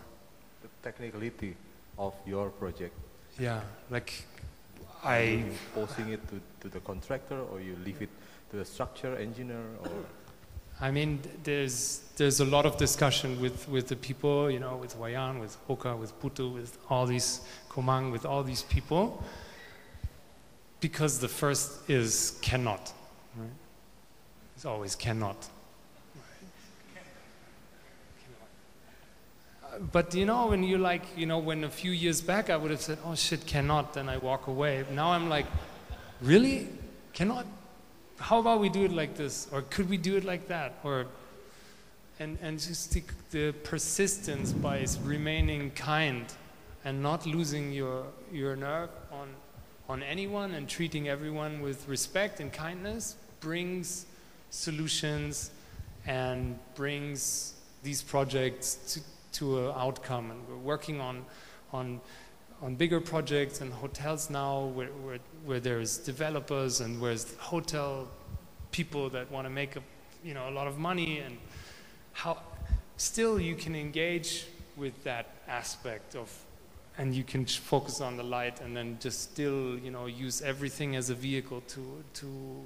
A: The technicality of your project.
B: yeah, like
A: Are
B: I
A: you posing it to, to the contractor or you leave it to the structure engineer or
B: I mean, there's there's a lot of discussion with, with the people, you know, with Wayan, with Hoka, with Putu, with all these Komang, with all these people, because the first is cannot, right? It's always cannot. But you know, when you like, you know, when a few years back I would have said, "Oh shit, cannot," then I walk away. Now I'm like, really, cannot? how about we do it like this or could we do it like that or and and just the, the persistence by remaining kind and not losing your your nerve on on anyone and treating everyone with respect and kindness brings solutions and brings these projects to, to an outcome. And we're working on on on bigger projects and hotels now where, where, where there's developers and where's hotel people that want to make a, you know, a lot of money and how still you can engage with that aspect of and you can focus on the light and then just still you know use everything as a vehicle to to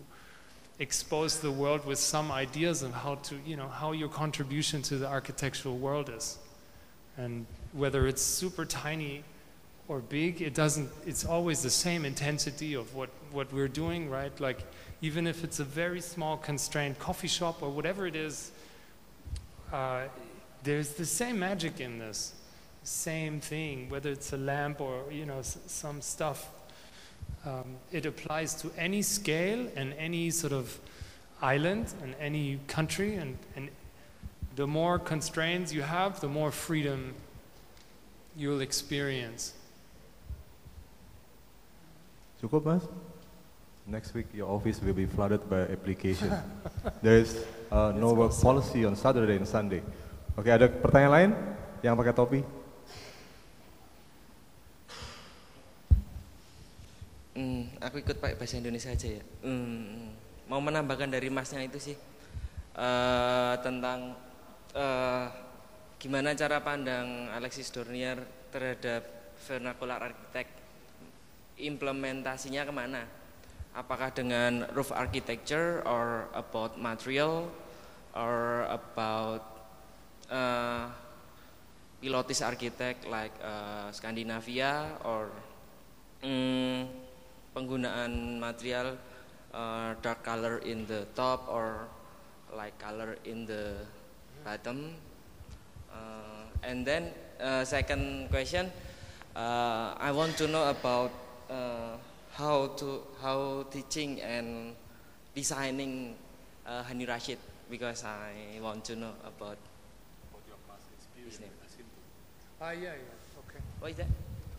B: expose the world with some ideas of how to you know how your contribution to the architectural world is and whether it's super tiny or big it doesn't it's always the same intensity of what what we're doing right? Like even if it's a very small constrained coffee shop or whatever it is uh, there's the same magic in this. Same thing whether it's a lamp or you know some stuff um, it applies to any scale and any sort of island and any country and, and the more constraints you have the more freedom you'll experience
A: Cukup mas? Next week, your office will be flooded by application. There is uh, no work policy on Saturday and Sunday. Oke, ada pertanyaan lain yang pakai topi?
E: Hmm, aku ikut pakai bahasa Indonesia aja ya. Hmm, mau menambahkan dari masnya itu sih eh, tentang eh, gimana cara pandang Alexis Dornier terhadap vernacular architect. Implementasinya ke mana? Apakah dengan roof architecture or about material or about uh, pilotis architect like uh, Scandinavia or mm, penggunaan material uh, dark color in the top or light color in the bottom uh, and then uh, second question uh, I want to know about uh, how to how teaching and designing uh, Hani Rashid because I want to know about his name.
B: Ah, yeah, yeah, okay.
E: What is that?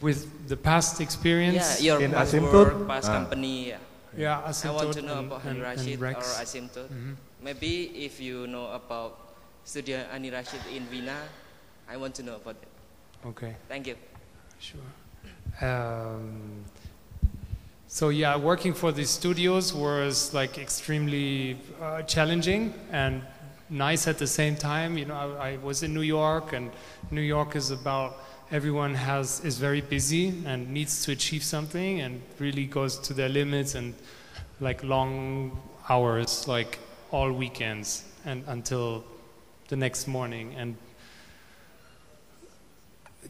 B: With the past experience,
E: Yeah, your
A: In
E: past
A: Asymptote?
E: work, past
A: Ah.
E: company. Yeah.
B: yeah,
E: I want to know about
B: and,
E: Hani Rashid
B: Rex.
E: or Asymptote.
B: Mhm.
E: Maybe if you know about Studio Hani Rashid in Vienna. I want to know about it.
B: Okay.
E: Thank you.
B: Sure. Um, so yeah, working for these studios was like extremely uh, challenging and nice at the same time. You know, I, I was in New York, and New York is about everyone has is very busy and needs to achieve something and really goes to their limits and like long hours, like all weekends and until the next morning and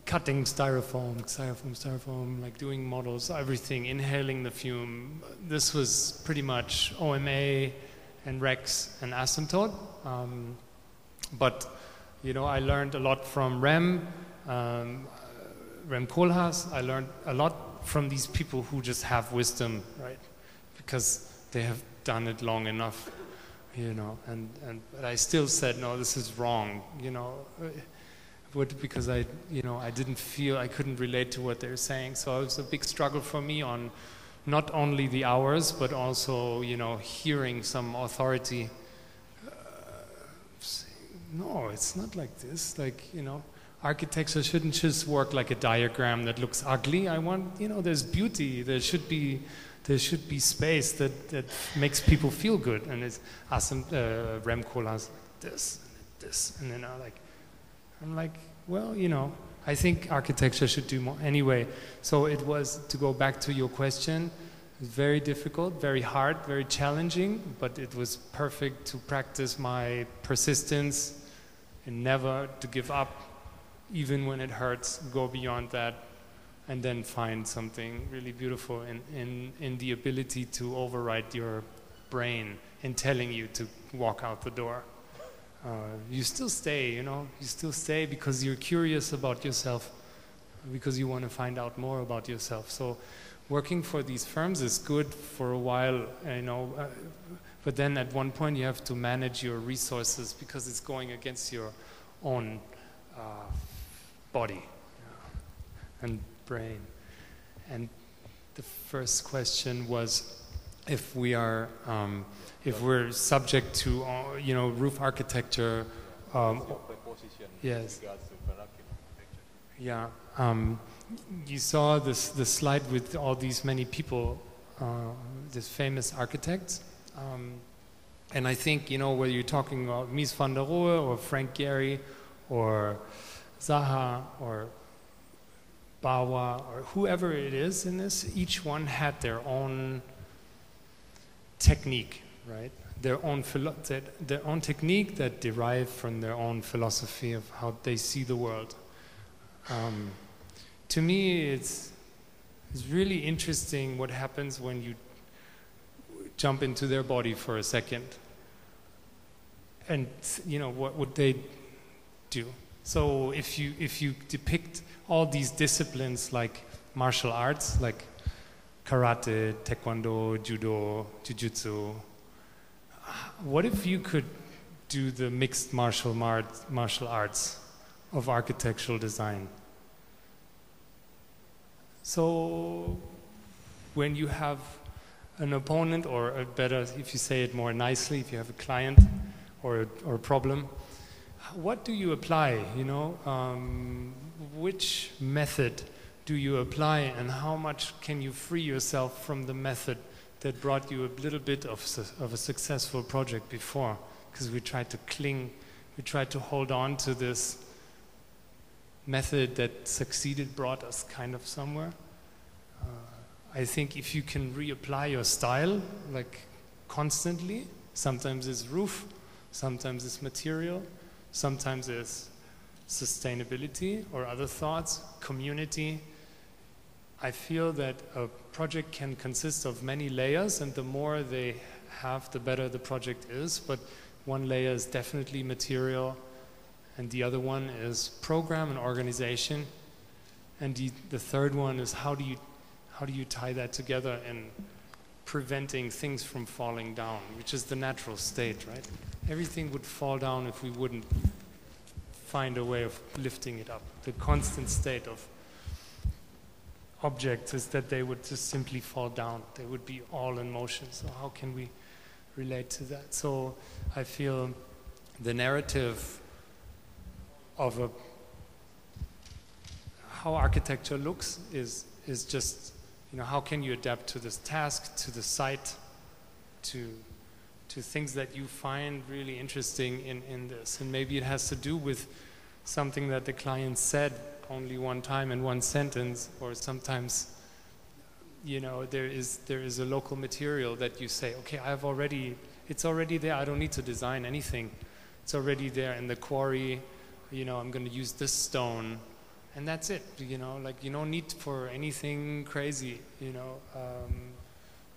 B: cutting styrofoam, styrofoam, styrofoam, like doing models, everything, inhaling the fume. This was pretty much OMA and Rex and Asymptote. Um, but, you know, I learned a lot from Rem, um, Rem Koolhaas. I learned a lot from these people who just have wisdom, right? Because they have done it long enough, you know. And, and but I still said, no, this is wrong, you know would because I, you know, I didn't feel I couldn't relate to what they're saying. So it was a big struggle for me on not only the hours, but also, you know, hearing some authority. Uh, saying, no, it's not like this. Like, you know, architecture shouldn't just work like a diagram that looks ugly. I want, you know, there's beauty. There should be. There should be space that, that makes people feel good, and it's awesome. Uh, Rem Koolhaas like this, and this, and then I like, I'm like, well, you know, I think architecture should do more anyway. So it was to go back to your question. Very difficult, very hard, very challenging, but it was perfect to practice my persistence and never to give up, even when it hurts. Go beyond that, and then find something really beautiful in, in, in the ability to override your brain in telling you to walk out the door. Uh, you still stay, you know, you still stay because you're curious about yourself, because you want to find out more about yourself. So, working for these firms is good for a while, you know, uh, but then at one point you have to manage your resources because it's going against your own uh, body. And brain. And the first question was if we are. Um, if we're subject to, uh, you know, roof architecture. Um, yes. Yeah. Um, you saw this the slide with all these many people, uh, famous architects. Um, and I think, you know, whether you're talking about Mies van der Rohe or Frank Gehry or Zaha or Bawa or whoever it is in this, each one had their own technique right? Their own, their own technique that derive from their own philosophy of how they see the world. Um, to me, it's, it's really interesting what happens when you jump into their body for a second. And, you know, what would they do? So if you, if you depict all these disciplines like martial arts, like karate, taekwondo, judo, jujutsu, what if you could do the mixed martial, mar- martial arts of architectural design? So, when you have an opponent, or better, if you say it more nicely, if you have a client or a, or a problem, what do you apply? You know, um, which method do you apply, and how much can you free yourself from the method that brought you a little bit of, of a successful project before? Because we tried to cling, we tried to hold on to this method that succeeded, brought us kind of somewhere. Uh, I think if you can reapply your style, like constantly, sometimes it's roof, sometimes it's material, sometimes it's sustainability or other thoughts, community. I feel that a project can consist of many layers, and the more they have, the better the project is. But one layer is definitely material, and the other one is program and organization. And the, the third one is how do you how do you tie that together in preventing things from falling down, which is the natural state, right? Everything would fall down if we wouldn't find a way of lifting it up. The constant state of objects is that they would just simply fall down. They would be all in motion. So how can we relate to that? So I feel the narrative of a how architecture looks is is just you know how can you adapt to this task to the site to to things that you find really interesting in, in this. And maybe it has to do with something that the client said only one time in one sentence or sometimes you know there is there is a local material that you say okay i've already it's already there. I don't need to design anything. It's already there in the quarry. You know i'm going to use this stone. And that's it you know like you don't need for anything crazy you know um,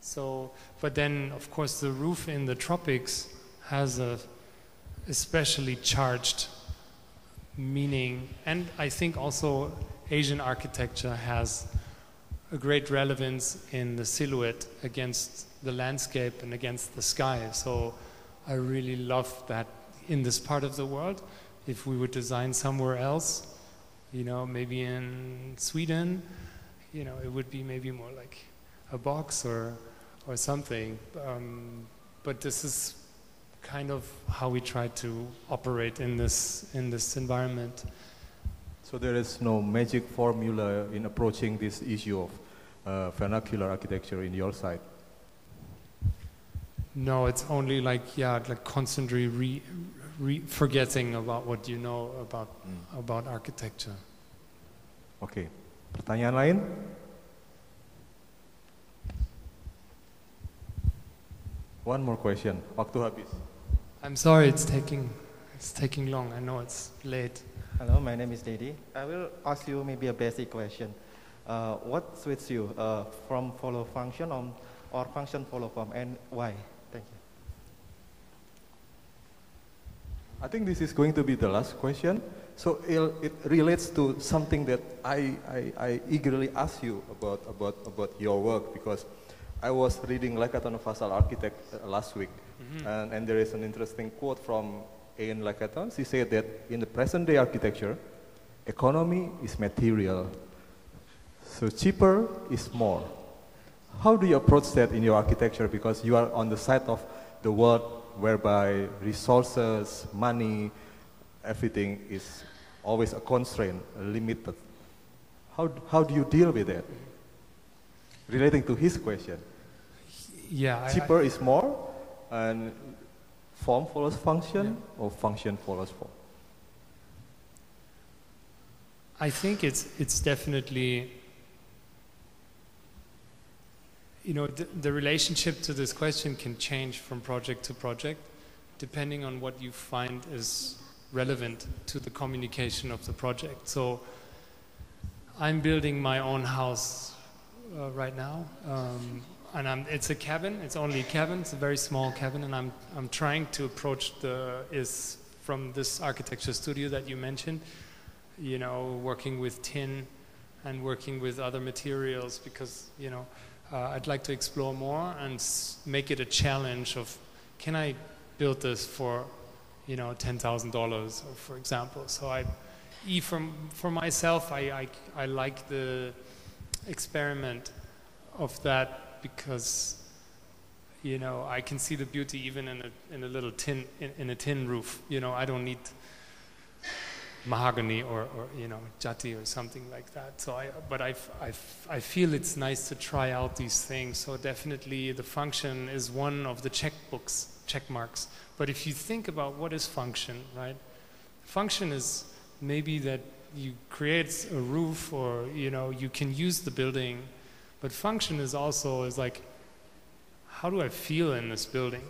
B: so but then of course the roof in the tropics has a especially charged meaning. And i think also asian architecture has a great relevance in the silhouette against the landscape and against the sky. So i really love that in this part of the world. If we would design somewhere else you know, maybe in Sweden, you know, it would be maybe more like a box or, or something. Um, but this is kind of how we try to operate in this, in this environment.
A: So there is no magic formula in approaching this issue of uh, vernacular architecture in your side.
B: No, it's only like yeah, like constantly re, re forgetting about what you know about
A: Hmm.
B: about architecture.
A: Oke, pertanyaan lain? One more question. Waktu habis.
B: I'm sorry, it's taking it's taking long. I know it's late.
F: Hello, my name is Dedi. I will ask you maybe a basic question. Uh, what suits you, uh, from follow function on, or function follow form, and why? Thank you.
A: I think this is going to be the last question. So it, it relates to something that I, I, I eagerly ask you about, about, about your work because I was reading Lacaton Vassal Architect uh, last week and, and there is an interesting quote from Anne Lacaton. She said that in the present day architecture, economy is material. So cheaper is more. How do you approach that in your architecture? Because you are on the side of the world whereby resources, money, everything is always a constraint, limited. How, how do you deal with that? Relating to his question,
B: Yeah, I- I-
A: cheaper is more, and form follows function, or function follows form.
B: I think it's it's definitely you know the, the relationship to this question can change from project to project depending on what you find is relevant to the communication of the project. So I'm building my own house uh, right now. Um, and I'm, it's a cabin. It's only a cabin. It's a very small cabin, and I'm I'm trying to approach the is from this architecture studio that you mentioned you know, working with tin and working with other materials because, you know, uh, I'd like to explore more and make it a challenge of can I build this for, you know, $10,000 for example. So I, e from, for myself, I, I, I like the experiment of that because you know, I can see the beauty even in a, in a little tin, in, in a tin roof. You know, I don't need mahogany or, or you know, jati or something like that. So I, but I, I, I feel it's nice to try out these things. So definitely the function is one of the checkbooks, check marks. But if you think about what is function, right? Function is maybe that you create a roof or, you know, you can use the building. But function is also is like, how do I feel in this building?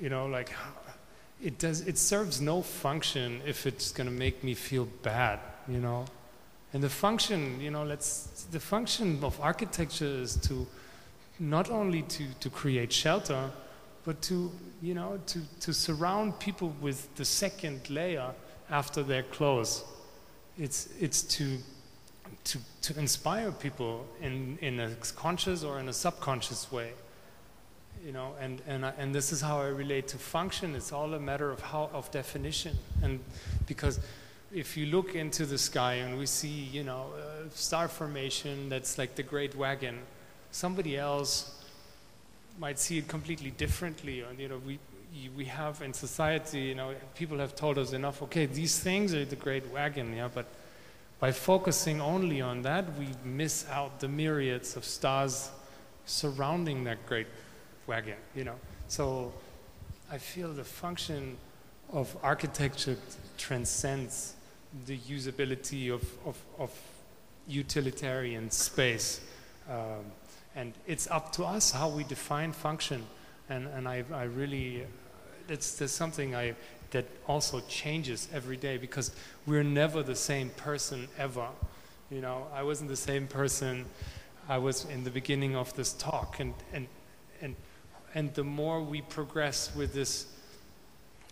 B: You know, like it does it serves no function if it's going to make me feel bad, you know. And the function, you know, let's the function of architecture is to not only to, to create shelter, but to, you know, to, to surround people with the second layer after their close. It's, it's to to, to inspire people in, in a conscious or in a subconscious way. You know, and, and, I, and this is how I relate to function. It's all a matter of how of definition. And because if you look into the sky and we see, you know, uh, star formation that's like the Great Wagon, somebody else might see it completely differently. And you know, we we have in society, you know, people have told us enough. Okay, these things are the Great Wagon, yeah, but by focusing only on that, we miss out the myriads of stars surrounding that great wagon, you know. So I feel the function of architecture transcends the usability of, of, of utilitarian space. Um, and it's up to us how we define function. And, and I, I really, it's, there's something I that also changes every day because we're never the same person ever. You know, I wasn't the same person I was in the beginning of this talk, and and and and the more we progress with this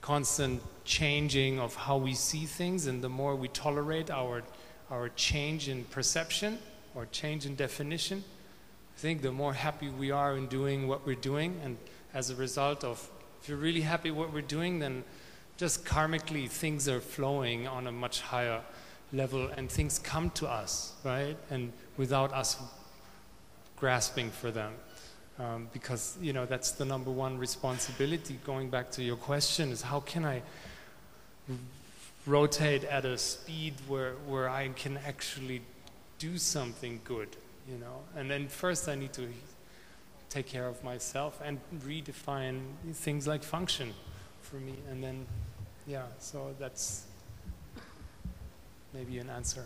B: constant changing of how we see things, and the more we tolerate our our change in perception or change in definition, I think the more happy we are in doing what we're doing, and as a result of, if you're really happy what we're doing, then just karmically things are flowing on a much higher level and things come to us, right? And without us grasping for them. Um, because, you know, that's the number one responsibility, going back to your question, is how can I rotate at a speed where, where I can actually do something good, you know? And then first I need to take care of myself and redefine things like function for me. And then, yeah, so that's maybe an answer.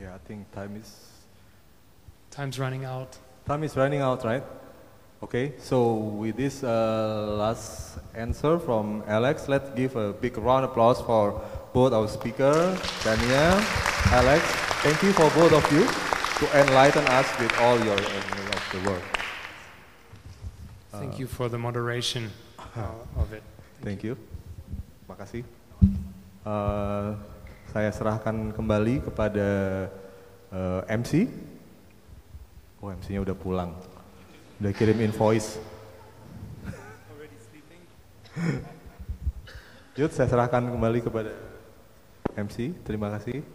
A: Yeah, I think time is
B: time's running out.
A: Time is running out, right? Okay, so with this uh, last answer from Alex, let's give a big round of applause for both our speaker, Daniel, Alex. Thank you for both of you to enlighten us with all your knowledge of the world.
B: Thank you for the moderation uh, of it.
A: Thank you. Makasih. Uh, saya serahkan kembali kepada uh, MC. Oh, MC-nya udah pulang. Udah kirim invoice. Yud, saya serahkan kembali kepada MC. Terima kasih.